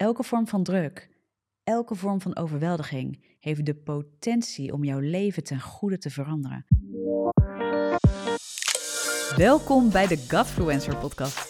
Elke vorm van druk, elke vorm van overweldiging heeft de potentie om jouw leven ten goede te veranderen. Welkom bij de Godfluencer podcast.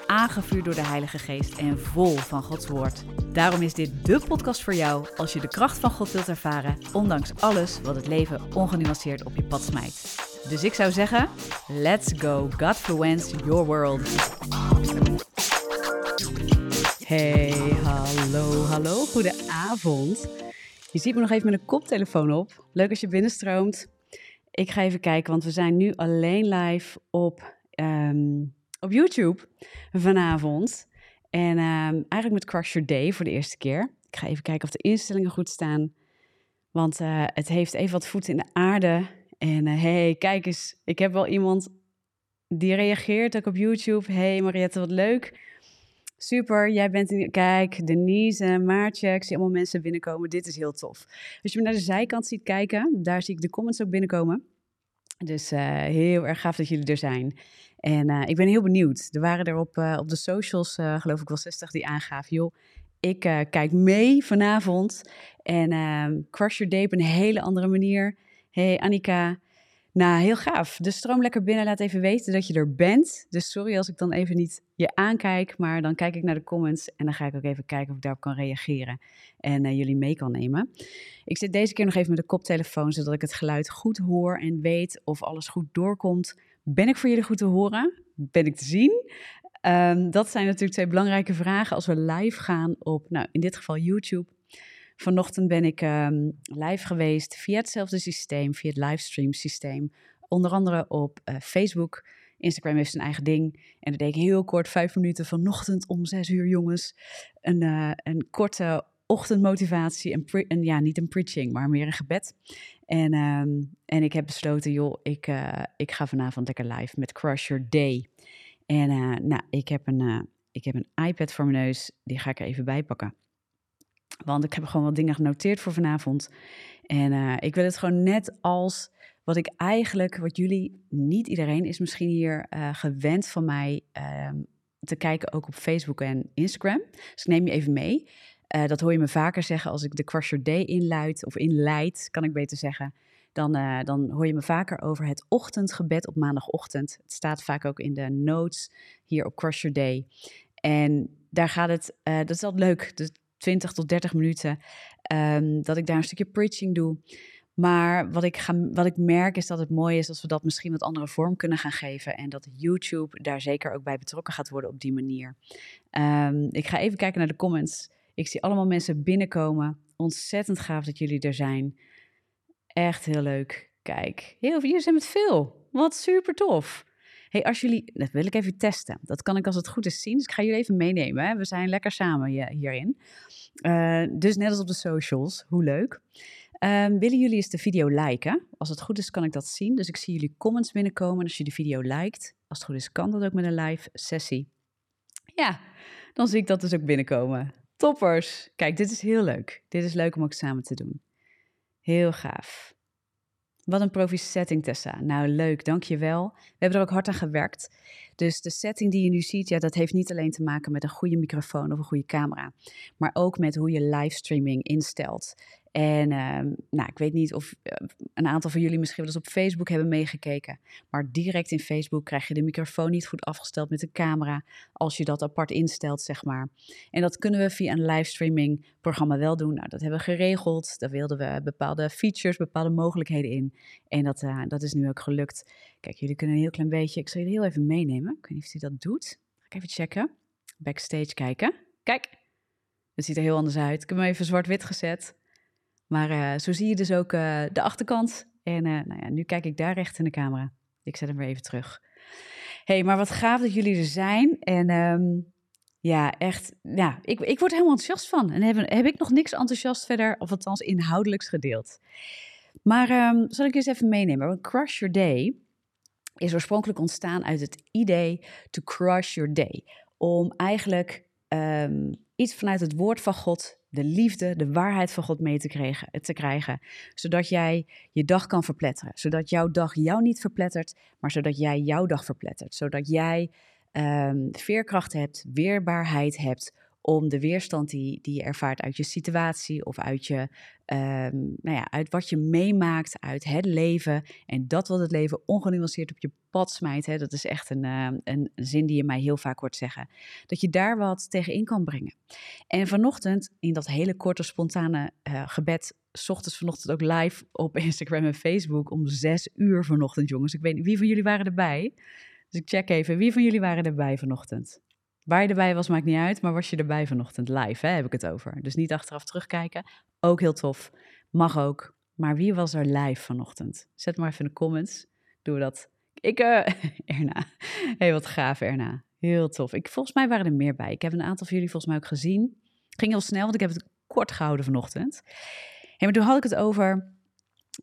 aangevuurd door de Heilige Geest en vol van Gods Woord. Daarom is dit de podcast voor jou als je de kracht van God wilt ervaren, ondanks alles wat het leven ongenuanceerd op je pad smijt. Dus ik zou zeggen, let's go, Godfluence your world. Hey, hallo, hallo, goedenavond. Je ziet me nog even met een koptelefoon op. Leuk als je binnenstroomt. Ik ga even kijken, want we zijn nu alleen live op Ehm, op YouTube vanavond. En ehm, eigenlijk met Crush Your Day voor de eerste keer. Ik ga even kijken of de instellingen goed staan. Want uh, het heeft even wat voeten in de aarde. En uh, hey, kijk eens, ik heb wel iemand die reageert ook op YouTube. Hey Mariette, wat leuk. Super, jij bent in... Kijk, Denise, Maartje, ik zie allemaal mensen binnenkomen. Dit is heel tof. Als je me naar de zijkant ziet kijken, daar zie ik de comments ook binnenkomen. Dus uh, heel erg gaaf dat jullie er zijn. En uh, ik ben heel benieuwd. Er waren er op, uh, op de socials, geloof ik wel 60, die aangaven. Joh, ik kijk mee vanavond. En ehm, Crush Your Day op een hele andere manier. Hey Annika, nou, heel gaaf. Dus stroom lekker binnen. Laat even weten dat je er bent. Dus sorry als ik dan even niet je aankijk. Maar dan kijk ik naar de comments. En dan ga ik ook even kijken of ik daarop kan reageren. En jullie mee kan nemen. Ik zit deze keer nog even met de koptelefoon. Zodat ik het geluid goed hoor. En weet of alles goed doorkomt. Ben ik voor jullie goed te horen? Ben ik te zien? Um, dat zijn natuurlijk twee belangrijke vragen als we live gaan op, nou, in dit geval YouTube. Vanochtend ben ik um, live geweest via hetzelfde systeem, via het livestream systeem. Onder andere op uh, Facebook. Instagram heeft zijn eigen ding. En dat deed ik heel kort, vijf minuten vanochtend om zes uur, jongens. Een, uh, een korte ochtendmotivatie. En, en, ja, niet een preaching, maar meer een gebed. En, um, en ik heb besloten, joh, ik, uh, ik ga vanavond lekker live met Crush Your Day. En nou, ik heb, een, ik heb een iPad voor mijn neus, die ga ik er even bij pakken. Want ik heb gewoon wat dingen genoteerd voor vanavond. En ik wil het gewoon net als wat ik eigenlijk, wat jullie, niet iedereen is misschien hier gewend van mij uh, te kijken, ook op Facebook en Instagram. Dus ik neem je even mee. Uh, dat hoor je me vaker zeggen als ik de Crush Your Day inluid, of inleid, kan ik beter zeggen. Dan, dan hoor je me vaker over het ochtendgebed op maandagochtend. Het staat vaak ook in de notes hier op Crush Your Day. En daar gaat het, dat is altijd leuk. Dus 20 tot 30 minuten, um, dat ik daar een stukje preaching doe. Maar wat ik, ga, wat ik merk is dat het mooi is als we dat misschien wat andere vorm kunnen gaan geven. En dat YouTube daar zeker ook bij betrokken gaat worden op die manier. Um, ik ga even kijken naar de comments. Ik zie allemaal mensen binnenkomen. Ontzettend gaaf dat jullie er zijn. Echt heel leuk. Kijk, heel veel, jullie zijn met veel. Wat super tof hey, als jullie, dat wil ik even testen. Dat kan ik als het goed is zien. Dus ik ga jullie even meenemen. Hè? We zijn lekker samen hierin. Uh, dus net als op de socials, hoe leuk. Um, willen jullie eens de video liken? Als het goed is, kan ik dat zien. Dus ik zie jullie comments binnenkomen. Als je de video liked, als het goed is, kan dat ook met een live sessie. Ja, dan zie ik dat dus ook binnenkomen. Toppers! Kijk, dit is heel leuk. Dit is leuk om ook samen te doen. Heel gaaf. Wat een profi setting, Tessa. Nou, leuk, dankjewel. We hebben er ook hard aan gewerkt. Dus de setting die je nu ziet, ja, dat heeft niet alleen te maken met een goede microfoon of een goede camera, maar ook met hoe je livestreaming instelt. En uh, nou, ik weet niet of uh, een aantal van jullie misschien wel eens op Facebook hebben meegekeken. Maar direct in Facebook krijg je de microfoon niet goed afgesteld met de camera. Als je dat apart instelt, zeg maar. En dat kunnen we via een livestreaming programma wel doen. Nou, dat hebben we geregeld. Daar wilden we bepaalde features, bepaalde mogelijkheden in. En dat, uh, dat is nu ook gelukt. Kijk, jullie kunnen een heel klein beetje. Ik zal jullie heel even meenemen. Ik weet niet of hij dat doet. Ga ik even checken. Backstage kijken. Kijk, het ziet er heel anders uit. Ik heb hem even zwart-wit gezet. Maar uh, zo zie je dus ook uh, de achterkant. En uh, nou ja, nu kijk ik daar recht in de camera. Ik zet hem weer even terug. hey, maar wat gaaf dat jullie er zijn. En um, ja, echt, ja, ik, ik word helemaal enthousiast van. En heb, heb ik nog niks enthousiast verder, of althans inhoudelijks gedeeld. Maar um, zal ik eens even meenemen? Crush Your Day is oorspronkelijk ontstaan uit het idee to crush your day. Om eigenlijk um, iets vanuit het woord van God, de liefde, de waarheid van God mee te krijgen, te krijgen. Zodat jij je dag kan verpletteren. Zodat jouw dag jou niet verplettert, maar zodat jij jouw dag verplettert. Zodat jij um, veerkracht hebt, weerbaarheid hebt om de weerstand die, die je ervaart uit je situatie of uit, je, um, nou ja, uit wat je meemaakt, uit het leven. En dat wat het leven ongenuanceerd op je pad smijt, hè, dat is echt een, uh, een zin die je mij heel vaak hoort zeggen. Dat je daar wat tegenin kan brengen. En vanochtend, in dat hele korte, spontane uh, gebed, ochtends vanochtend ook live op Instagram en Facebook om zes uur vanochtend, jongens. Ik weet niet, wie van jullie waren erbij? Dus ik check even, wie van jullie waren erbij vanochtend? Waar je erbij was, maakt niet uit, maar was je erbij vanochtend live, hè, heb ik het over. Dus niet achteraf terugkijken, ook heel tof. Mag ook. Maar wie was er live vanochtend? Zet maar even in de comments. Doen we dat. Ik, uh, Erna. Hey, wat gaaf, Erna. Heel tof. Ik, volgens mij waren er meer bij. Ik heb een aantal van jullie volgens mij ook gezien. Ging heel snel, want ik heb het kort gehouden vanochtend. Hey, maar toen had ik het over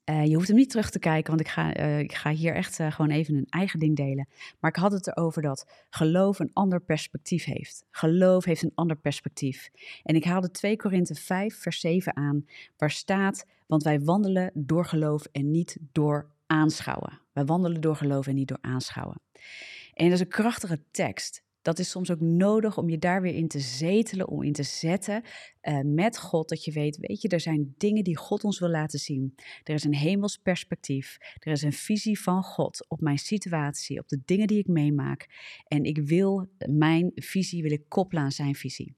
uh, je hoeft hem niet terug te kijken, want ik ga, uh, ik ga hier echt uh, gewoon even een eigen ding delen. Maar ik had het erover dat geloof een ander perspectief heeft. Geloof heeft een ander perspectief. En ik haalde 2 Korinthe 5, vers 7 aan, waar staat: Want wij wandelen door geloof en niet door aanschouwen. Wij wandelen door geloof en niet door aanschouwen. En dat is een krachtige tekst dat is soms ook nodig om je daar weer in te zetelen, om in te zetten uh, met God. Dat je weet, weet je, er zijn dingen die God ons wil laten zien. Er is een hemels perspectief. Er is een visie van God op mijn situatie, op de dingen die ik meemaak. En ik wil mijn visie, wil koppelen aan zijn visie.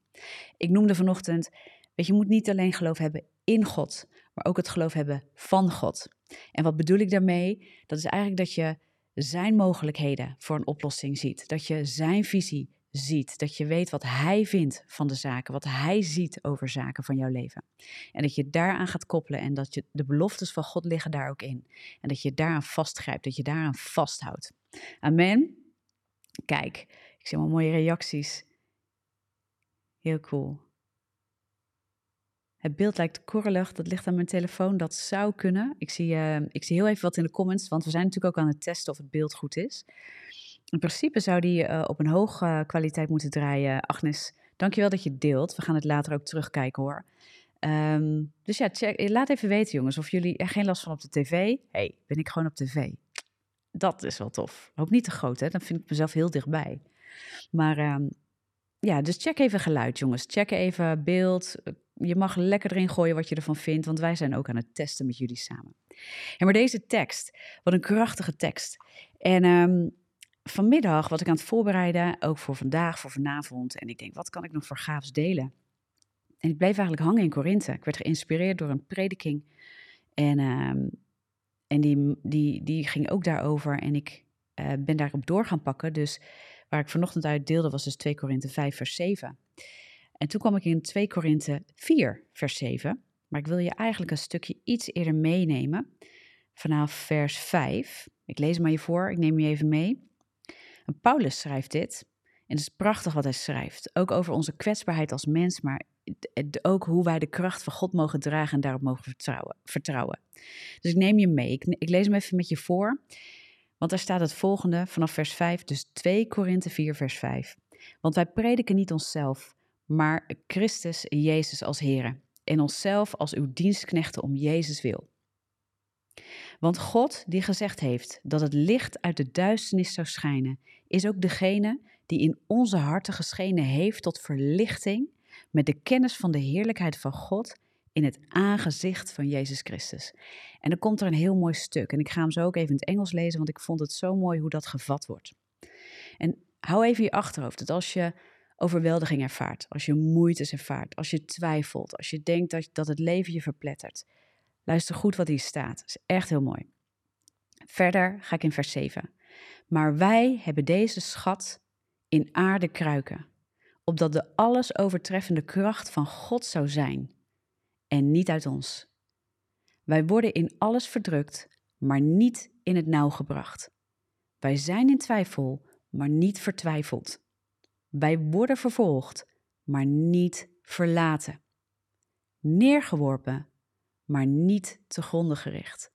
Ik noemde vanochtend, weet je, je moet niet alleen geloof hebben in God, maar ook het geloof hebben van God. En wat bedoel ik daarmee? Dat is eigenlijk dat je zijn mogelijkheden voor een oplossing ziet. Dat je zijn visie ziet. Dat je weet wat hij vindt van de zaken, wat hij ziet over zaken van jouw leven. En dat je daaraan gaat koppelen en dat je de beloftes van God liggen daar ook in. En dat je daaraan vastgrijpt, dat je daaraan vasthoudt. Amen. Kijk, ik zie allemaal mooie reacties. Heel cool. Het beeld lijkt korrelig, dat ligt aan mijn telefoon, dat zou kunnen. Ik zie, uh, ik zie heel even wat in de comments, want we zijn natuurlijk ook aan het testen of het beeld goed is. In principe zou die uh, op een hoge kwaliteit moeten draaien. Agnes, dankjewel dat je deelt. We gaan het later ook terugkijken hoor. Um, dus ja, check, laat even weten jongens of jullie er geen last van op de tv. hey, ben ik gewoon op tv. Dat is wel tof. Ook niet te groot hè, dan vind ik mezelf heel dichtbij. Maar um, ja, dus check even geluid jongens. Check even beeld, je mag lekker erin gooien wat je ervan vindt, want wij zijn ook aan het testen met jullie samen. En maar deze tekst, wat een krachtige tekst. En um, vanmiddag was ik aan het voorbereiden, ook voor vandaag, voor vanavond. En ik denk, wat kan ik nog voor gaafs delen? En ik bleef eigenlijk hangen in Korinthe. Ik werd geïnspireerd door een prediking. En, um, en die, die, die ging ook daarover. En ik uh, ben daarop door gaan pakken. Dus waar ik vanochtend uit deelde was dus 2 Korinthe 5 vers 7. En toen kwam ik in 2 Korinthe 4, vers 7. Maar ik wil je eigenlijk een stukje iets eerder meenemen. Vanaf vers 5. Ik lees maar je voor, ik neem je even mee. Paulus schrijft dit. En het is prachtig wat hij schrijft. Ook over onze kwetsbaarheid als mens, maar ook hoe wij de kracht van God mogen dragen en daarop mogen vertrouwen. vertrouwen. Dus ik neem je mee. Ik, ik lees hem even met je voor. Want daar staat het volgende vanaf vers 5, dus 2 Korinthe 4, vers 5. Want wij prediken niet onszelf, maar Christus Jezus als Heer en onszelf als uw dienstknechten om Jezus wil. Want God die gezegd heeft dat het licht uit de duisternis zou schijnen, is ook degene die in onze harten geschenen heeft tot verlichting met de kennis van de heerlijkheid van God in het aangezicht van Jezus Christus. En dan komt er een heel mooi stuk en ik ga hem zo ook even in het Engels lezen, want ik vond het zo mooi hoe dat gevat wordt. En hou even je achterhoofd dat als je overweldiging ervaart, als je moeite ervaart, als je twijfelt, als je denkt dat, dat het leven je verplettert. Luister goed wat hier staat. Dat is echt heel mooi. Verder ga ik in vers 7. Maar wij hebben deze schat in aarde kruiken, opdat de alles overtreffende kracht van God zou zijn en niet uit ons. Wij worden in alles verdrukt, maar niet in het nauw gebracht. Wij zijn in twijfel, maar niet vertwijfeld. Wij worden vervolgd, maar niet verlaten. Neergeworpen, maar niet te gronden gericht.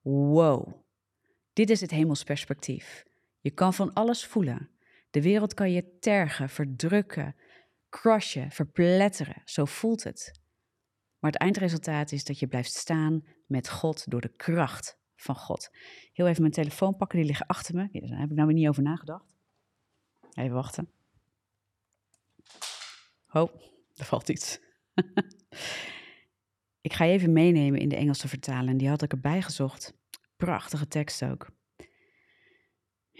Wow. Dit is het hemelsperspectief. Je kan van alles voelen. De wereld kan je tergen, verdrukken, crushen, verpletteren. Zo voelt het. Maar het eindresultaat is dat je blijft staan met God door de kracht van God. Heel even mijn telefoon pakken, die liggen achter me. Daar heb ik nou weer niet over nagedacht. Even wachten. Oh, er valt iets. ik ga je even meenemen in de Engelse vertaling. Die had ik erbij gezocht. Prachtige tekst ook.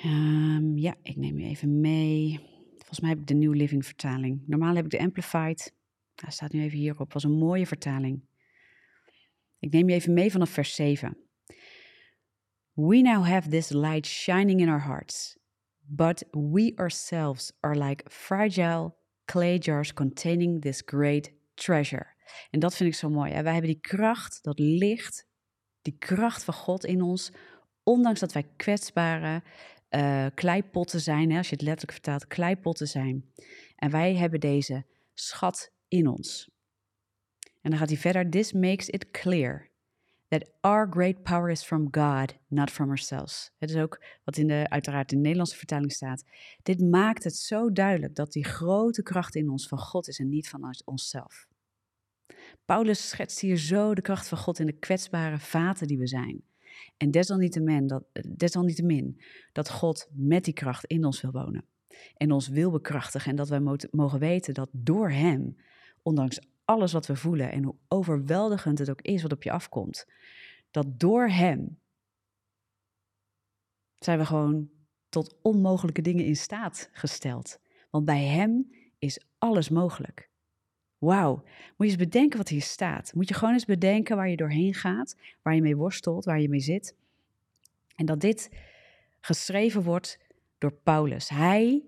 Um, ja, ik neem je even mee. Volgens mij heb ik de New Living vertaling. Normaal heb ik de Amplified. Hij staat nu even hierop. Was een mooie vertaling. Ik neem je even mee vanaf vers 7. We now have this light shining in our hearts, but we ourselves are like fragile clay jars containing this great treasure. En dat vind ik zo mooi. Hè? Wij hebben die kracht, dat licht, die kracht van God in ons, ondanks dat wij kwetsbare uh, kleipotten zijn, hè, als je het letterlijk vertaalt, kleipotten zijn. En wij hebben deze schat in ons. En dan gaat hij verder. This makes it clear that our great power is from God, not from ourselves. Het is ook wat in de, uiteraard in de Nederlandse vertaling staat. Dit maakt het zo duidelijk dat die grote kracht in ons van God is en niet van onszelf. Paulus schetst hier zo de kracht van God in de kwetsbare vaten die we zijn. En desalniettemin dat, desalniettemin dat God met die kracht in ons wil wonen. En ons wil bekrachtigen. En dat wij mogen weten dat door Hem, ondanks alles wat we voelen en hoe overweldigend het ook is wat op je afkomt, dat door Hem zijn we gewoon tot onmogelijke dingen in staat gesteld. Want bij Hem is alles mogelijk. Wauw, moet je eens bedenken wat hier staat. Moet je gewoon eens bedenken waar je doorheen gaat, waar je mee worstelt, waar je mee zit. En dat dit geschreven wordt door Paulus. Hij,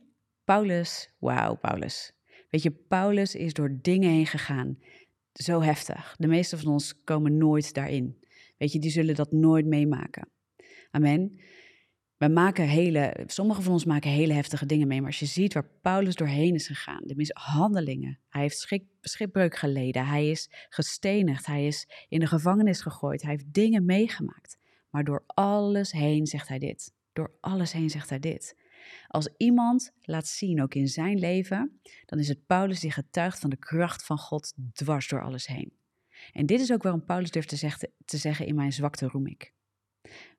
Paulus, wauw, Paulus. Weet je, Paulus is door dingen heen gegaan. Zo heftig. De meeste van ons komen nooit daarin. Weet je, die zullen dat nooit meemaken. Amen. We maken hele, sommigen van ons maken hele heftige dingen mee, maar als je ziet waar Paulus doorheen is gegaan, de mishandelingen, hij heeft schip, schipbreuk geleden, hij is gestenigd, hij is in de gevangenis gegooid, hij heeft dingen meegemaakt. Maar door alles heen zegt hij dit. Door alles heen zegt hij dit. Als iemand laat zien, ook in zijn leven, dan is het Paulus die getuigt van de kracht van God dwars door alles heen. En dit is ook waarom Paulus durft te, zeggen, te zeggen: In mijn zwakte roem ik.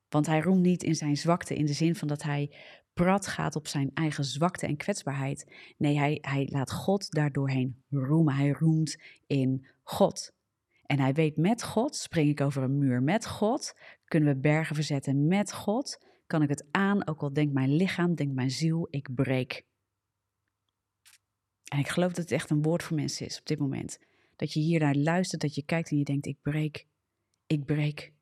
Want hij roemt niet in zijn zwakte in de zin van dat hij prat gaat op zijn eigen zwakte en kwetsbaarheid. Nee, hij, hij laat God daardoorheen roemen. Hij roemt in God. En hij weet met God spring ik over een muur. Met God kunnen we bergen verzetten. Met God kan ik het aan, ook al denkt mijn lichaam, denkt mijn ziel, ik breek. En ik geloof dat het echt een woord voor mensen is op dit moment. Dat je hier naar luistert, dat je kijkt en je denkt, ik breek, ik breek.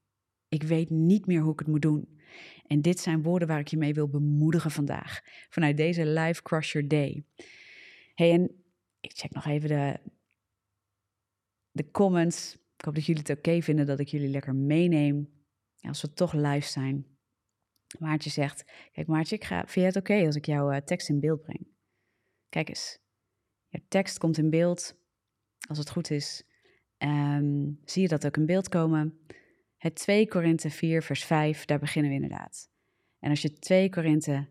Ik weet niet meer hoe ik het moet doen. En dit zijn woorden waar ik je mee wil bemoedigen vandaag. Vanuit deze Live Crusher Day. Hey, en ik check nog even de, de comments. Ik hoop dat jullie het oké vinden dat ik jullie lekker meeneem. Als we toch live zijn. Maartje zegt: Kijk, Maartje, ik ga, vind je het oké als ik jouw uh, tekst in beeld breng? Kijk eens. Je tekst komt in beeld. Als het goed is, um, zie je dat ook in beeld komen. Het 2 Korinthe 4, vers 5, daar beginnen we inderdaad. En als je 2 Korinthe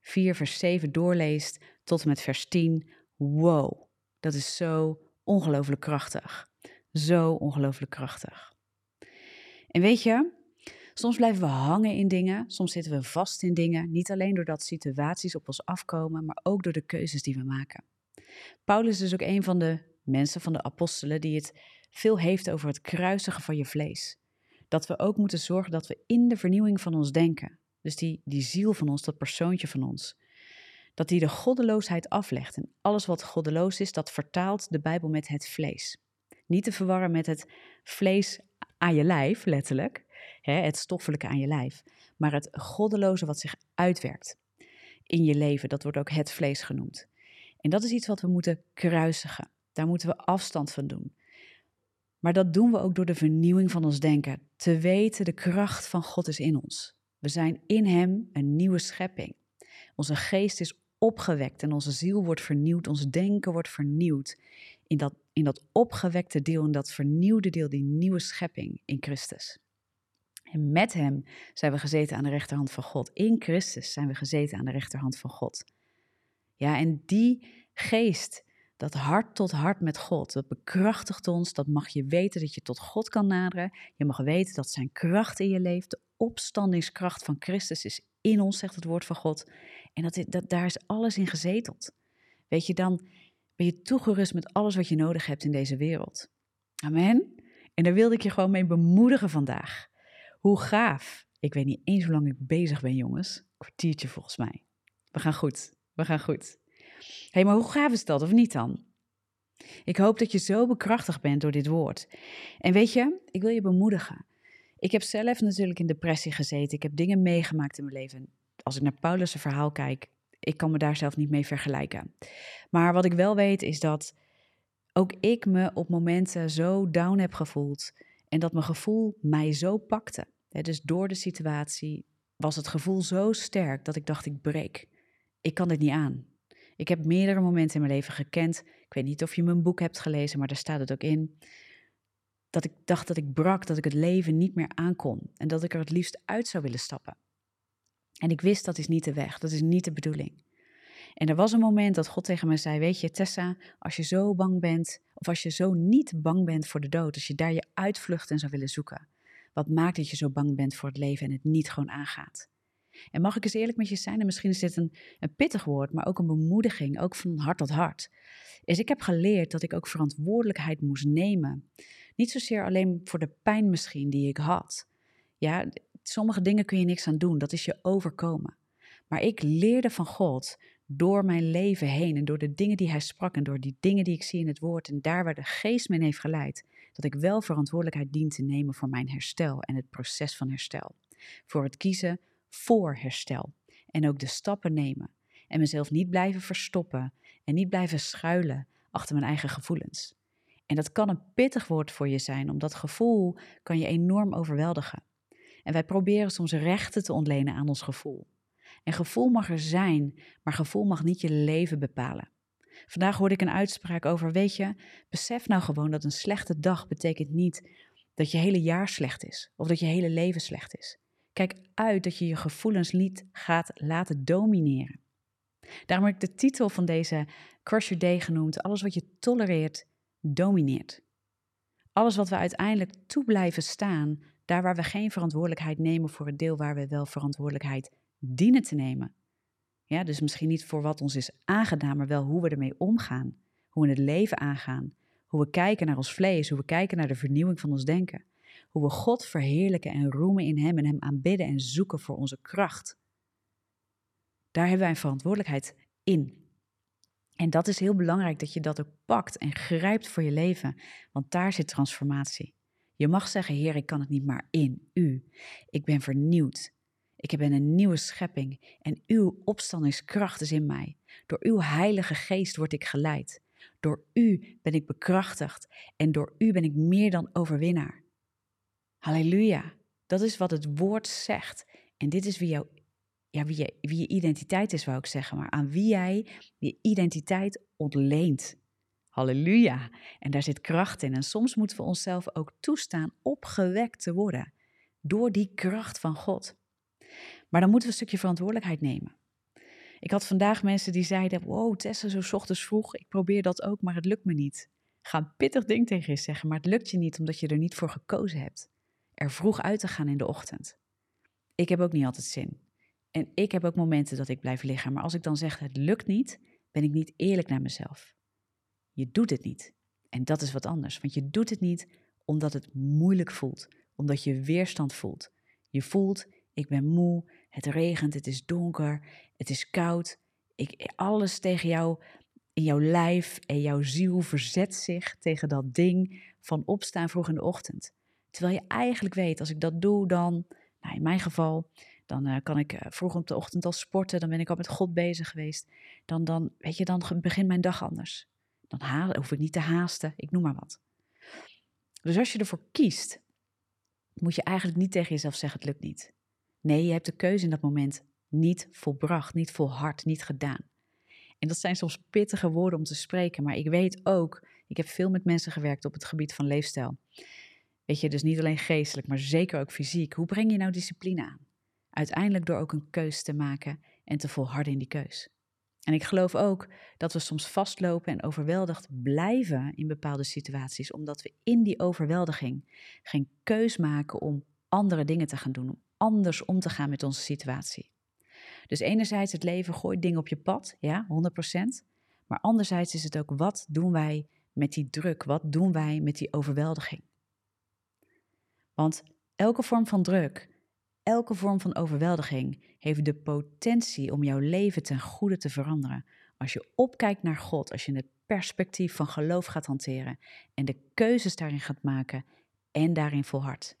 4, vers 7 doorleest tot en met vers 10, wow, dat is zo ongelooflijk krachtig. Zo ongelooflijk krachtig. En weet je, soms blijven we hangen in dingen, soms zitten we vast in dingen, niet alleen doordat situaties op ons afkomen, maar ook door de keuzes die we maken. Paulus is ook een van de mensen, van de apostelen, die het veel heeft over het kruisigen van je vlees dat we ook moeten zorgen dat we in de vernieuwing van ons denken, dus die, die ziel van ons, dat persoontje van ons, dat die de goddeloosheid aflegt. En alles wat goddeloos is, dat vertaalt de Bijbel met het vlees. Niet te verwarren met het vlees aan je lijf, letterlijk, het stoffelijke aan je lijf, maar het goddeloze wat zich uitwerkt in je leven, dat wordt ook het vlees genoemd. En dat is iets wat we moeten kruisigen. Daar moeten we afstand van doen. Maar dat doen we ook door de vernieuwing van ons denken. Te weten, de kracht van God is in ons. We zijn in Hem een nieuwe schepping. Onze geest is opgewekt en onze ziel wordt vernieuwd, ons denken wordt vernieuwd. In dat, in dat opgewekte deel, in dat vernieuwde deel, die nieuwe schepping in Christus. En met hem zijn we gezeten aan de rechterhand van God. In Christus zijn we gezeten aan de rechterhand van God. Ja, en die geest, dat hart tot hart met God, dat bekrachtigt ons. Dat mag je weten dat je tot God kan naderen. Je mag weten dat zijn kracht in je leeft. De opstandingskracht van Christus is in ons, zegt het woord van God. En dat, dat, daar is alles in gezeteld. Weet je, dan ben je toegerust met alles wat je nodig hebt in deze wereld. Amen. En daar wilde ik je gewoon mee bemoedigen vandaag. Hoe gaaf. Ik weet niet eens hoe lang ik bezig ben, jongens. Kwartiertje volgens mij. We gaan goed. We gaan goed. Hé, hey, maar hoe gaaf is dat, of niet dan? Ik hoop dat je zo bekrachtigd bent door dit woord. En weet je, ik wil je bemoedigen. Ik heb zelf natuurlijk in depressie gezeten. Ik heb dingen meegemaakt in mijn leven. Als ik naar Paulus' verhaal kijk, ik kan me daar zelf niet mee vergelijken. Maar wat ik wel weet is dat ook ik me op momenten zo down heb gevoeld en dat mijn gevoel mij zo pakte. Dus door de situatie was het gevoel zo sterk dat ik dacht ik breek. Ik kan dit niet aan. Ik heb meerdere momenten in mijn leven gekend. Ik weet niet of je mijn boek hebt gelezen, maar daar staat het ook in. Dat ik dacht dat ik brak, dat ik het leven niet meer aankon en dat ik er het liefst uit zou willen stappen. En ik wist dat is niet de weg, dat is niet de bedoeling. En er was een moment dat God tegen mij zei: Weet je, Tessa, als je zo bang bent, of als je zo niet bang bent voor de dood, als je daar je uitvlucht en zou willen zoeken, wat maakt dat je zo bang bent voor het leven en het niet gewoon aangaat? En mag ik eens eerlijk met je zijn, en misschien is dit een, pittig woord, maar ook een bemoediging, ook van hart tot hart. Is ik heb geleerd dat ik ook verantwoordelijkheid moest nemen. Niet zozeer alleen voor de pijn misschien die ik had. Ja, sommige dingen kun je niks aan doen, dat is je overkomen. Maar ik leerde van God door mijn leven heen en door de dingen die Hij sprak en door die dingen die ik zie in het woord en daar waar de geest me heeft geleid, dat ik wel verantwoordelijkheid dien te nemen voor mijn herstel en het proces van herstel. Voor het kiezen voor herstel en ook de stappen nemen en mezelf niet blijven verstoppen en niet blijven schuilen achter mijn eigen gevoelens. En dat kan een pittig woord voor je zijn, omdat dat gevoel kan je enorm overweldigen. En wij proberen soms rechten te ontlenen aan ons gevoel. En gevoel mag er zijn, maar gevoel mag niet je leven bepalen. Vandaag hoorde ik een uitspraak over, weet je, besef nou gewoon dat een slechte dag betekent niet dat je hele jaar slecht is of dat je hele leven slecht is. Kijk uit dat je je gevoelens niet gaat laten domineren. Daarom heb ik de titel van deze Crush Your Day genoemd, alles wat je tolereert, domineert. Alles wat we uiteindelijk toe blijven staan, daar waar we geen verantwoordelijkheid nemen voor het deel waar we wel verantwoordelijkheid dienen te nemen. Ja, dus misschien niet voor wat ons is aangedaan, maar wel hoe we ermee omgaan. Hoe we het leven aangaan. Hoe we kijken naar ons vlees. Hoe we kijken naar de vernieuwing van ons denken. Hoe we God verheerlijken en roemen in Hem en Hem aanbidden en zoeken voor onze kracht. Daar hebben wij een verantwoordelijkheid in. En dat is heel belangrijk dat je dat ook pakt en grijpt voor je leven, want daar zit transformatie. Je mag zeggen, Heer, ik kan het niet maar in u. Ik ben vernieuwd. Ik ben een nieuwe schepping en uw opstandingskracht is in mij. Door uw Heilige Geest word ik geleid. Door u ben ik bekrachtigd en door u ben ik meer dan overwinnaar. Halleluja. Dat is wat het woord zegt. En dit is wie, jou, ja, wie, je, wie je identiteit is, wou ik zeggen, maar aan wie jij je identiteit ontleent. Halleluja. En daar zit kracht in. En soms moeten we onszelf ook toestaan opgewekt te worden door die kracht van God. Maar dan moeten we een stukje verantwoordelijkheid nemen. Ik had vandaag mensen die zeiden: Wow, Tessa, zo ochtends vroeg. Ik probeer dat ook, maar het lukt me niet. Ga een pittig ding tegen je zeggen, maar het lukt je niet omdat je er niet voor gekozen hebt. Er vroeg uit te gaan in de ochtend. Ik heb ook niet altijd zin. En ik heb ook momenten dat ik blijf liggen. Maar als ik dan zeg: Het lukt niet, ben ik niet eerlijk naar mezelf. Je doet het niet. En dat is wat anders, want je doet het niet omdat het moeilijk voelt, omdat je weerstand voelt. Je voelt, ik ben moe, het regent, het is donker, het is koud. Ik, alles tegen jou, in jouw lijf en jouw ziel verzet zich tegen dat ding van opstaan vroeg in de ochtend. Terwijl je eigenlijk weet, als ik dat doe, dan, nou in mijn geval, dan uh, kan ik uh, vroeg op de ochtend al sporten, dan ben ik al met God bezig geweest. Dan, dan, weet je, dan begint mijn dag anders. Dan hoef ik niet te haasten, ik noem maar wat. Dus als je ervoor kiest, moet je eigenlijk niet tegen jezelf zeggen: het lukt niet. Nee, je hebt de keuze in dat moment niet volbracht, niet volhard, niet gedaan. En dat zijn soms pittige woorden om te spreken, maar ik weet ook, ik heb veel met mensen gewerkt op het gebied van leefstijl. Weet je, dus niet alleen geestelijk, maar zeker ook fysiek. Hoe breng je nou discipline aan? Uiteindelijk door ook een keus te maken en te volharden in die keus. En ik geloof ook dat we soms vastlopen en overweldigd blijven in bepaalde situaties, omdat we in die overweldiging geen keus maken om andere dingen te gaan doen, anders om te gaan met onze situatie. Dus enerzijds het leven gooit dingen op je pad, ja, 100%. Maar anderzijds is het ook wat doen wij met die druk? Wat doen wij met die overweldiging? Want elke vorm van druk, elke vorm van overweldiging heeft de potentie om jouw leven ten goede te veranderen. Als je opkijkt naar God, als je het perspectief van geloof gaat hanteren en de keuzes daarin gaat maken en daarin volhardt.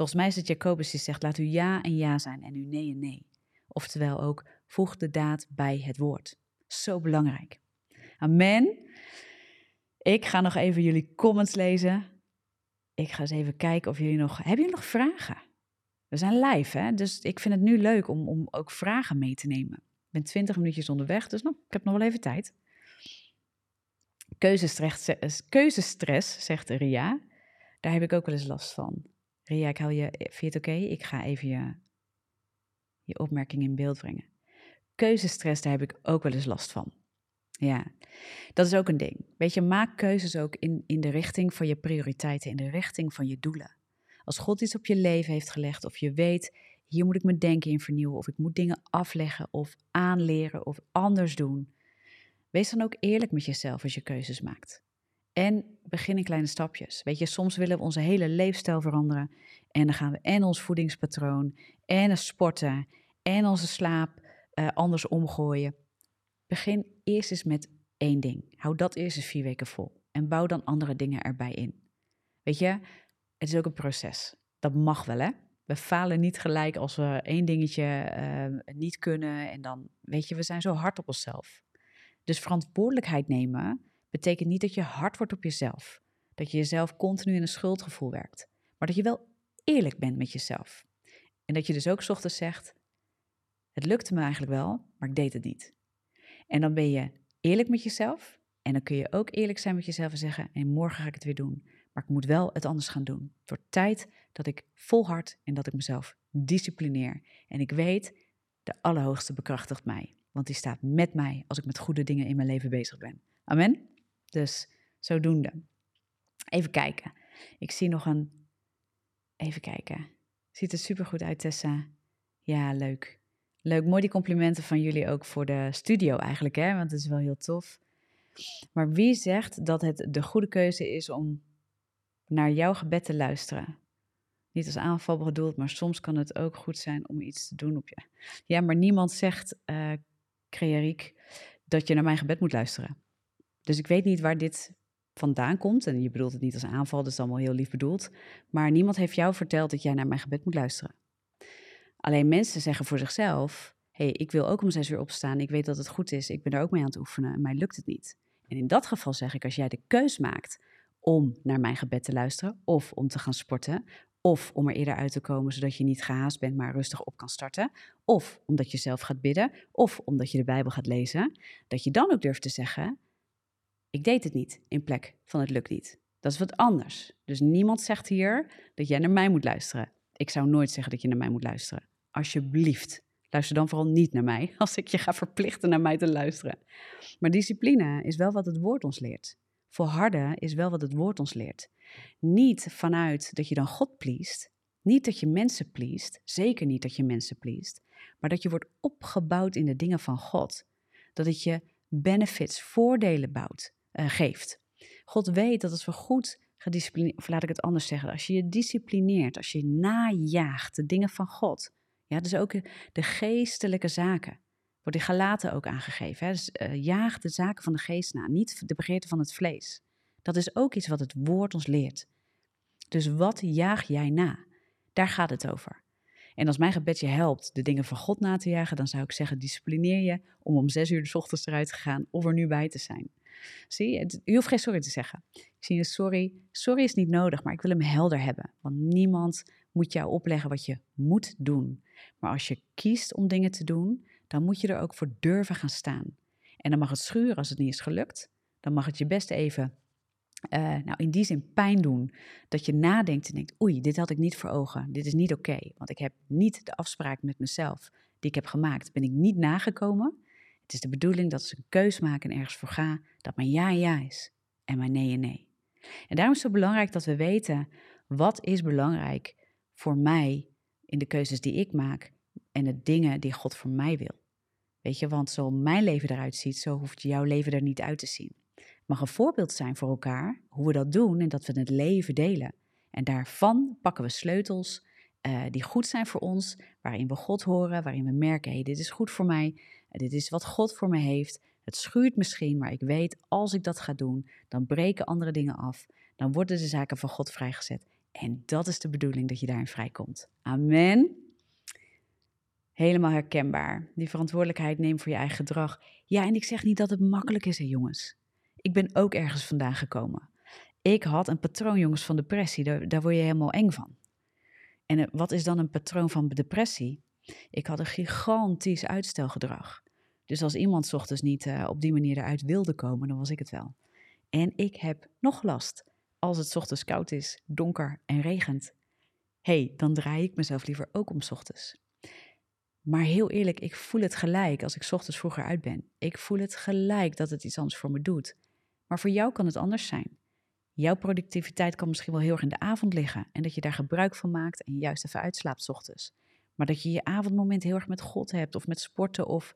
Volgens mij is het Jacobus die zegt: laat u ja en ja zijn en uw nee en nee. Oftewel ook voeg de daad bij het woord. Zo belangrijk. Amen. Ik ga nog even jullie comments lezen. Ik ga eens even kijken of jullie nog. Hebben jullie nog vragen? We zijn live, hè? Dus ik vind het nu leuk om, om ook vragen mee te nemen. Ik ben 20 minuutjes onderweg, dus nou, ik heb nog wel even tijd. Keuzestress, keuzestress, zegt Ria. Daar heb ik ook wel eens last van. Ria, ik hou je. Vind je het oké? Ik ga even je, je opmerking in beeld brengen. Keuzestress, daar heb ik ook wel eens last van. Ja, dat is ook een ding. Weet je, maak keuzes ook in, in de richting van je prioriteiten, in de richting van je doelen. Als God iets op je leven heeft gelegd, of je weet, hier moet ik mijn denken in vernieuwen, of ik moet dingen afleggen, of aanleren, of anders doen. Wees dan ook eerlijk met jezelf als je keuzes maakt. En begin in kleine stapjes. Weet je, soms willen we onze hele leefstijl veranderen. En dan gaan we en ons voedingspatroon, en sporten, en onze slaap uh, anders omgooien. Begin eerst eens met één ding. Hou dat eerst eens vier weken vol. En bouw dan andere dingen erbij in. Weet je, het is ook een proces. Dat mag wel, hè? We falen niet gelijk als we één dingetje uh, niet kunnen. En dan, weet je, we zijn zo hard op onszelf. Dus verantwoordelijkheid nemen betekent niet dat je hard wordt op jezelf. Dat je jezelf continu in een schuldgevoel werkt. Maar dat je wel eerlijk bent met jezelf. En dat je dus ook ochtends zegt: Het lukte me eigenlijk wel, maar ik deed het niet. En dan ben je eerlijk met jezelf. En dan kun je ook eerlijk zijn met jezelf en zeggen: en morgen ga ik het weer doen. Maar ik moet wel het anders gaan doen. Het wordt tijd dat ik volhard en dat ik mezelf disciplineer. En ik weet, de Allerhoogste bekrachtigt mij. Want die staat met mij als ik met goede dingen in mijn leven bezig ben. Amen? Dus zodoende. Even kijken. Ik zie nog een. Even kijken. Ziet er super goed uit, Tessa. Ja, leuk. Leuk, mooi die complimenten van jullie ook voor de studio eigenlijk, hè? want het is wel heel tof. Maar wie zegt dat het de goede keuze is om naar jouw gebed te luisteren? Niet als aanval bedoeld, maar soms kan het ook goed zijn om iets te doen op je. Ja, maar niemand zegt, uh, dat je naar mijn gebed moet luisteren. Dus ik weet niet waar dit vandaan komt. En je bedoelt het niet als aanval, dat is allemaal heel lief bedoeld. Maar niemand heeft jou verteld dat jij naar mijn gebed moet luisteren. Alleen mensen zeggen voor zichzelf: hé, hey, ik wil ook om zes uur opstaan. Ik weet dat het goed is. Ik ben er ook mee aan het oefenen. En mij lukt het niet. En in dat geval zeg ik: als jij de keus maakt om naar mijn gebed te luisteren, of om te gaan sporten, of om er eerder uit te komen zodat je niet gehaast bent, maar rustig op kan starten, of omdat je zelf gaat bidden, of omdat je de Bijbel gaat lezen, dat je dan ook durft te zeggen: ik deed het niet in plek van het lukt niet. Dat is wat anders. Dus niemand zegt hier dat jij naar mij moet luisteren. Ik zou nooit zeggen dat je naar mij moet luisteren. Alsjeblieft, luister dan vooral niet naar mij als ik je ga verplichten naar mij te luisteren. Maar discipline is wel wat het woord ons leert. Volharden is wel wat het woord ons leert. Niet vanuit dat je dan God pleest, niet dat je mensen pleest, zeker niet dat je mensen pleest, maar dat je wordt opgebouwd in de dingen van God. Dat het je benefits, voordelen bouwt, uh, geeft. God weet dat als we goed gedisciplineerd, of laat ik het anders zeggen, als je je disciplineert, als je najaagt de dingen van God, ja, dus ook de geestelijke zaken, wordt in Galaten ook aangegeven. Hè? Dus uh, jaag de zaken van de geest na, niet de begeerte van het vlees. Dat is ook iets wat het woord ons leert. Dus wat jaag jij na? Daar gaat het over. En als mijn gebed je helpt de dingen van God na te jagen, dan zou ik zeggen: disciplineer je om om zes uur de ochtends eruit te gaan of er nu bij te zijn. Zie je, hoeft geen sorry te zeggen. Ik zie je sorry. Sorry is niet nodig, maar ik wil hem helder hebben. Want niemand moet jou opleggen wat je moet doen. Maar als je kiest om dingen te doen, dan moet je er ook voor durven gaan staan. En dan mag het schuren als het niet is gelukt. Dan mag het je best even uh, nou, in die zin pijn doen. Dat je nadenkt en denkt, oei, dit had ik niet voor ogen. Dit is niet oké. want ik heb niet de afspraak met mezelf die ik heb gemaakt, ben ik niet nagekomen. Het is de bedoeling dat ik een keus maak en ergens voor ga, dat mijn ja ja is en mijn nee en nee. En daarom is het zo belangrijk dat we weten, wat is belangrijk voor mij in de keuzes die ik maak en de dingen die God voor mij wil. Weet je, want zo mijn leven eruit ziet, zo hoeft jouw leven er niet uit te zien mag een voorbeeld zijn voor elkaar hoe we dat doen en dat we het leven delen. En daarvan pakken we sleutels uh, die goed zijn voor ons, waarin we God horen, waarin we merken, hey, dit is goed voor mij, dit is wat God voor me heeft. Het schuurt misschien, maar ik weet, als ik dat ga doen, dan breken andere dingen af. Dan worden de zaken van God vrijgezet. En dat is de bedoeling, dat je daarin vrijkomt. Amen. Helemaal herkenbaar. Die verantwoordelijkheid neem voor je eigen gedrag. Ja, en ik zeg niet dat het makkelijk is, hè, jongens. Ik ben ook ergens vandaan gekomen. Ik had een patroon, jongens, van depressie. Daar word je helemaal eng van. En eh, wat is dan een patroon van depressie? Ik had een gigantisch uitstelgedrag. Dus als iemand ochtends niet uh, op die manier eruit wilde komen, dan was ik het wel. En ik heb nog last als het ochtends koud is, donker en regent. hey, dan draai ik mezelf liever ook om ochtends. Maar heel eerlijk, ik voel het gelijk als ik ochtends vroeger uit ben. Ik voel het gelijk dat het iets anders voor me doet. Maar voor jou kan het anders zijn. Jouw productiviteit kan misschien wel heel erg in de avond liggen en dat je daar gebruik van maakt en juist even uitslaapt ochtends. Maar dat je je avondmoment heel erg met God hebt of met sporten of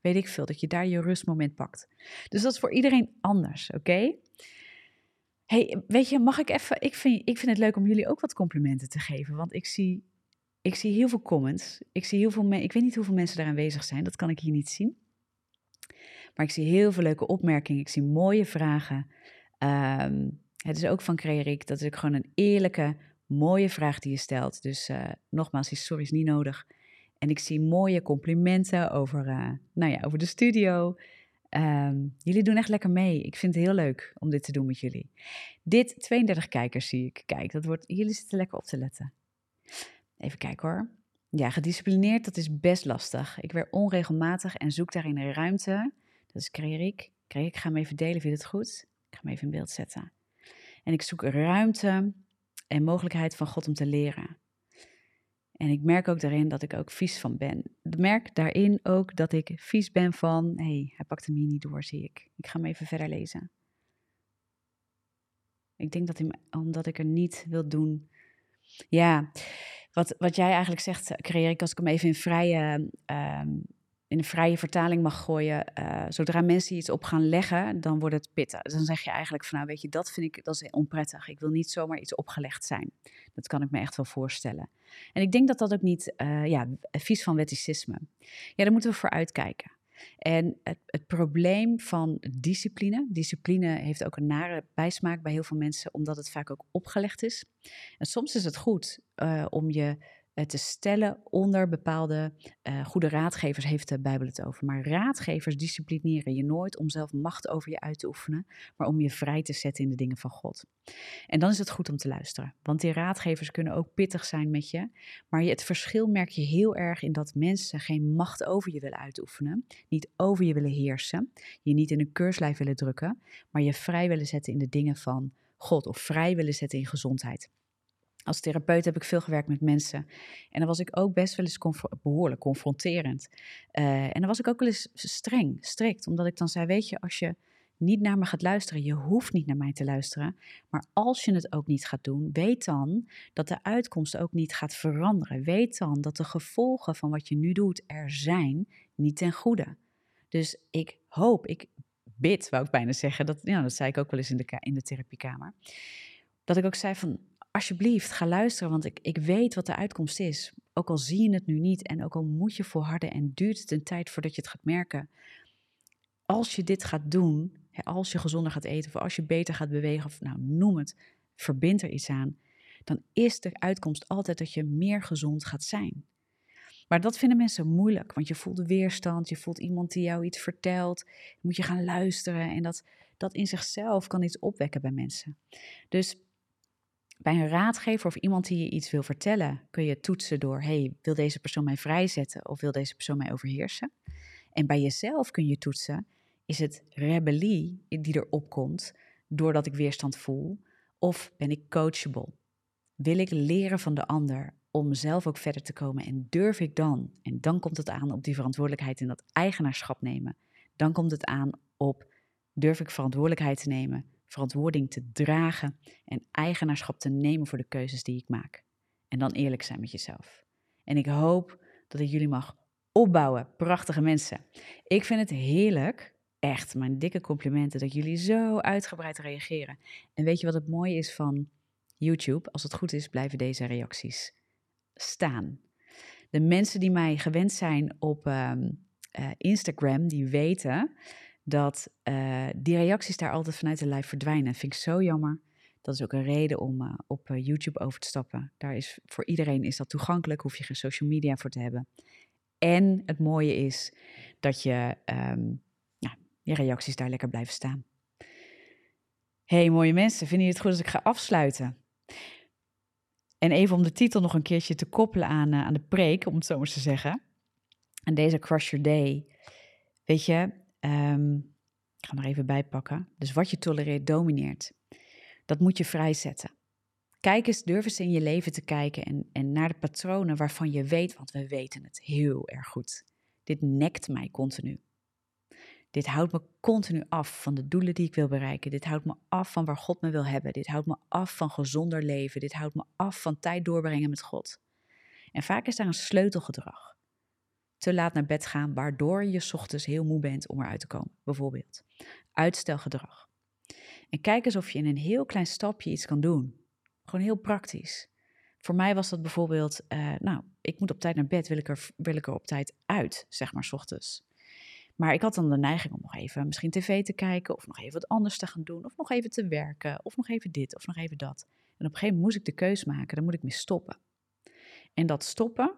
weet ik veel, dat je daar je rustmoment pakt. Dus dat is voor iedereen anders, oké? Hey, weet je, mag ik even, ik vind, ik vind het leuk om jullie ook wat complimenten te geven, want ik zie, ik zie heel veel comments. Ik zie heel veel, ik weet niet hoeveel mensen daar aanwezig zijn, dat kan ik hier niet zien. Maar ik zie heel veel leuke opmerkingen. Ik zie mooie vragen. Ehm, het is ook van Creerik. Dat is ook gewoon een eerlijke, mooie vraag die je stelt. Dus uh, nogmaals, die sorry is niet nodig. En ik zie mooie complimenten over, uh, nou ja, over de studio. Um, jullie doen echt lekker mee. Ik vind het heel leuk om dit te doen met jullie. Dit 32 kijkers zie ik. Kijk, dat wordt, jullie zitten lekker op te letten. Even kijken hoor. Ja, gedisciplineerd, dat is best lastig. Ik werk onregelmatig en zoek daarin een ruimte dat is Krerik. Krerik, ik ga hem even delen, vind je het goed? Ik ga hem even in beeld zetten. En ik zoek ruimte en mogelijkheid van God om te leren. En ik merk ook daarin dat ik ook vies van ben. Ik merk daarin ook dat ik vies ben van, hé, hey, hij pakt hem hier niet door, zie ik. Ik ga hem even verder lezen. Ik denk dat hij, omdat ik er niet wil doen. Ja, wat, wat jij eigenlijk zegt, creëer als ik hem even in vrije um, in een vrije vertaling mag gooien. Uh, zodra mensen iets op gaan leggen, dan wordt het pittig. Dan zeg je eigenlijk van, nou weet je, dat vind ik, dat is onprettig. Ik wil niet zomaar iets opgelegd zijn. Dat kan ik me echt wel voorstellen. En ik denk dat dat ook niet, uh, ja, vies van wetticisme. Ja, daar moeten we voor uitkijken. En het, het, probleem van discipline, discipline heeft ook een nare bijsmaak bij heel veel mensen, omdat het vaak ook opgelegd is. En soms is het goed uh, om je eh, te stellen onder bepaalde uh, goede raadgevers, heeft de Bijbel het over. Maar raadgevers disciplineren je nooit om zelf macht over je uit te oefenen, maar om je vrij te zetten in de dingen van God. En dan is het goed om te luisteren, want die raadgevers kunnen ook pittig zijn met je. Maar het verschil merk je heel erg in dat mensen geen macht over je willen uitoefenen, niet over je willen heersen, je niet in een keurslijf willen drukken, maar je vrij willen zetten in de dingen van God of vrij willen zetten in gezondheid. Als therapeut heb ik veel gewerkt met mensen. En dan was ik ook best wel eens behoorlijk confronterend. Uh, en dan was ik ook wel eens streng, strikt. Omdat ik dan zei, weet je, als je niet naar me gaat luisteren, je hoeft niet naar mij te luisteren. Maar als je het ook niet gaat doen, weet dan dat de uitkomst ook niet gaat veranderen. Weet dan dat de gevolgen van wat je nu doet er zijn, niet ten goede. Dus ik hoop, ik bid, wou ik bijna zeggen. Dat, ja, dat zei ik ook wel eens in de, in de therapiekamer. Dat ik ook zei van, alsjeblieft, ga luisteren, want ik, ik weet wat de uitkomst is. Ook al zie je het nu niet en ook al moet je volharden en duurt het een tijd voordat je het gaat merken. Als je dit gaat doen, als je gezonder gaat eten of als je beter gaat bewegen, of nou noem het, verbind er iets aan, dan is de uitkomst altijd dat je meer gezond gaat zijn. Maar dat vinden mensen moeilijk, want je voelt weerstand, je voelt iemand die jou iets vertelt, moet je gaan luisteren en dat, dat in zichzelf kan iets opwekken bij mensen. Dus bij een raadgever of iemand die je iets wil vertellen, kun je toetsen door: hey, wil deze persoon mij vrijzetten of wil deze persoon mij overheersen? En bij jezelf kun je toetsen: is het rebellie die er opkomt doordat ik weerstand voel? Of ben ik coachable? Wil ik leren van de ander om zelf ook verder te komen? En durf ik dan, en dan komt het aan op die verantwoordelijkheid en dat eigenaarschap nemen. Dan komt het aan op durf ik verantwoordelijkheid te nemen, verantwoording te dragen en eigenaarschap te nemen voor de keuzes die ik maak. En dan eerlijk zijn met jezelf. En ik hoop dat ik jullie mag opbouwen, prachtige mensen. Ik vind het heerlijk, echt, mijn dikke complimenten, dat jullie zo uitgebreid reageren. En weet je wat het mooie is van YouTube? Als het goed is, blijven deze reacties staan. De mensen die mij gewend zijn op ehm, eh, Instagram, die weten dat uh, die reacties daar altijd vanuit de live verdwijnen. Dat vind ik zo jammer. Dat is ook een reden om uh, op YouTube over te stappen. Daar is, voor iedereen is dat toegankelijk, hoef je geen social media voor te hebben. En het mooie is dat je ja, je reacties daar lekker blijven staan. Hey mooie mensen, vinden jullie het goed als ik ga afsluiten? En even om de titel nog een keertje te koppelen aan, aan de preek, om het zo maar te zeggen. En deze Crush Your Day. Weet je, um, ik ga er even bij pakken. Dus wat je tolereert, domineert. Dat moet je vrijzetten. Kijk eens, durf eens in je leven te kijken en, en naar de patronen waarvan je weet, want we weten het heel erg goed. Dit nekt mij continu. Dit houdt me continu af van de doelen die ik wil bereiken. Dit houdt me af van waar God me wil hebben. Dit houdt me af van gezonder leven. Dit houdt me af van tijd doorbrengen met God. En vaak is daar een sleutelgedrag. Te laat naar bed gaan, waardoor je ochtends heel moe bent om eruit te komen, bijvoorbeeld. Uitstelgedrag. En kijk eens of je in een heel klein stapje iets kan doen. Gewoon heel praktisch. Voor mij was dat bijvoorbeeld, uh, nou, ik moet op tijd naar bed, wil ik, er, wil ik er op tijd uit, zeg maar, s ochtends. Maar ik had dan de neiging om nog even misschien tv te kijken, of nog even wat anders te gaan doen, of nog even te werken, of nog even dit, of nog even dat. En op een gegeven moment moest ik de keus maken, dan moet ik mee stoppen. En dat stoppen,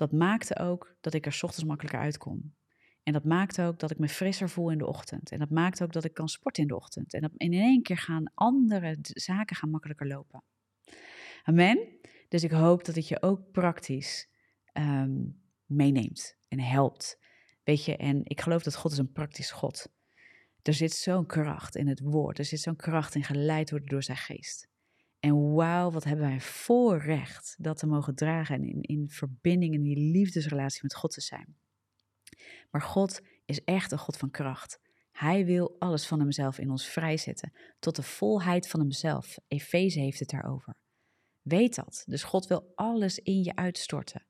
dat maakte ook dat ik er ochtends makkelijker uitkom. En dat maakt ook dat ik me frisser voel in de ochtend. En dat maakt ook dat ik kan sporten in de ochtend. En dat in één keer gaan andere zaken gaan makkelijker lopen. Amen. Dus ik hoop dat het je ook praktisch um, meeneemt en helpt. Weet je, en ik geloof dat God is een praktisch God. Er zit zo'n kracht in het woord. Er zit zo'n kracht in geleid worden door zijn geest. En wauw, wat hebben wij voorrecht dat te mogen dragen en in, in verbinding in die liefdesrelatie met God te zijn. Maar God is echt een God van kracht. Hij wil alles van hemzelf in ons vrijzetten, tot de volheid van hemzelf. Efeze heeft het daarover. Weet dat. Dus God wil alles in je uitstorten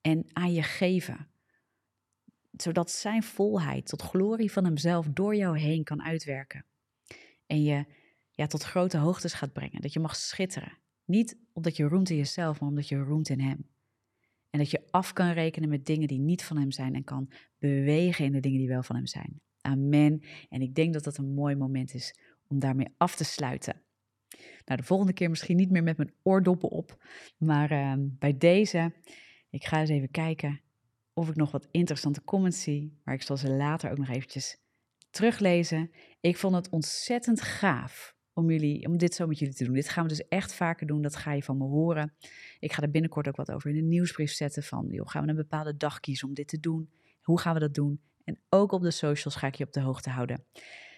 en aan je geven, zodat zijn volheid tot glorie van hemzelf door jou heen kan uitwerken. En je ja, tot grote hoogtes gaat brengen, dat je mag schitteren. Niet omdat je roemt in jezelf, maar omdat je roemt in hem. En dat je af kan rekenen met dingen die niet van Hem zijn en kan bewegen in de dingen die wel van Hem zijn. Amen. En ik denk dat dat een mooi moment is om daarmee af te sluiten. Nou, de volgende keer misschien niet meer met mijn oordoppen op, maar uh, bij deze, ik ga eens even kijken of ik nog wat interessante comments zie, maar ik zal ze later ook nog eventjes teruglezen. Ik vond het ontzettend gaaf om, jullie, om dit zo met jullie te doen. Dit gaan we dus echt vaker doen, dat ga je van me horen. Ik ga er binnenkort ook wat over in de nieuwsbrief zetten van, joh, gaan we een bepaalde dag kiezen om dit te doen? Hoe gaan we dat doen? En ook op de socials ga ik je op de hoogte houden.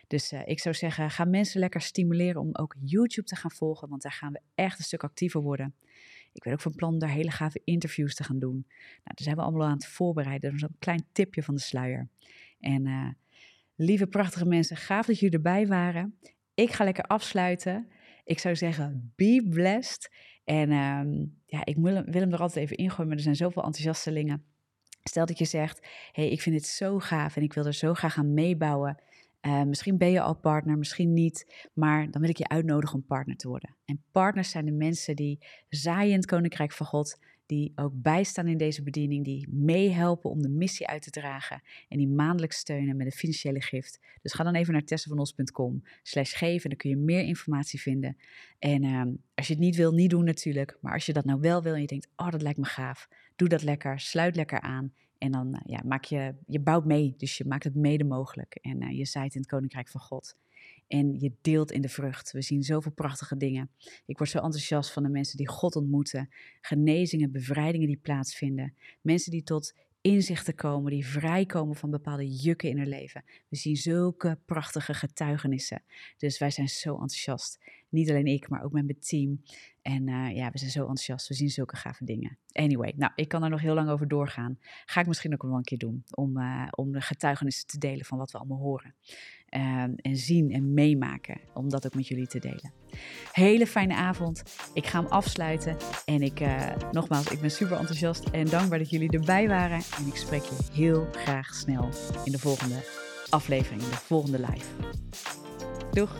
Dus uh, ik zou zeggen, ga mensen lekker stimuleren om ook YouTube te gaan volgen, want daar gaan we echt een stuk actiever worden. Ik ben ook van plan daar hele gave interviews te gaan doen. Nou, daar zijn we allemaal aan het voorbereiden. Dat is een klein tipje van de sluier. En uh, lieve prachtige mensen, gaaf dat jullie erbij waren. Ik ga lekker afsluiten. Ik zou zeggen, be blessed. En um, ja, ik wil, wil, hem er altijd even ingooien, maar er zijn zoveel enthousiastelingen. Stel dat je zegt, hey, ik vind dit zo gaaf en ik wil er zo graag aan meebouwen. Uh, misschien ben je al partner, misschien niet, maar dan wil ik je uitnodigen om partner te worden. En partners zijn de mensen die zaaien in het Koninkrijk van God, die ook bijstaan in deze bediening, die meehelpen om de missie uit te dragen en die maandelijks steunen met een financiële gift. Dus ga dan even naar tessavanos.com slash geven, dan kun je meer informatie vinden. En uh, als je het niet wil, niet doen natuurlijk, maar als je dat nou wel wil en je denkt, oh dat lijkt me gaaf, doe dat lekker, sluit lekker aan en dan uh, ja, maak je, je bouwt mee, dus je maakt het mede mogelijk en uh, je zaait in het Koninkrijk van God en je deelt in de vrucht. We zien zoveel prachtige dingen. Ik word zo enthousiast van de mensen die God ontmoeten, genezingen, bevrijdingen die plaatsvinden, mensen die tot inzichten komen, die vrijkomen van bepaalde jukken in hun leven. We zien zulke prachtige getuigenissen. Dus wij zijn zo enthousiast. Niet alleen ik, maar ook met mijn team. En uh, ja, we zijn zo enthousiast. We zien zulke gave dingen. Anyway, nou, ik kan er nog heel lang over doorgaan. Ga ik misschien ook wel een keer doen. Om, uh, om de getuigenissen te delen van wat we allemaal horen. Ehm, en zien en meemaken. Om dat ook met jullie te delen. Hele fijne avond. Ik ga hem afsluiten. En ik, eh, nogmaals, ik ben super enthousiast en dankbaar dat jullie erbij waren. En ik spreek je heel graag snel in de volgende aflevering, de volgende live. Doeg!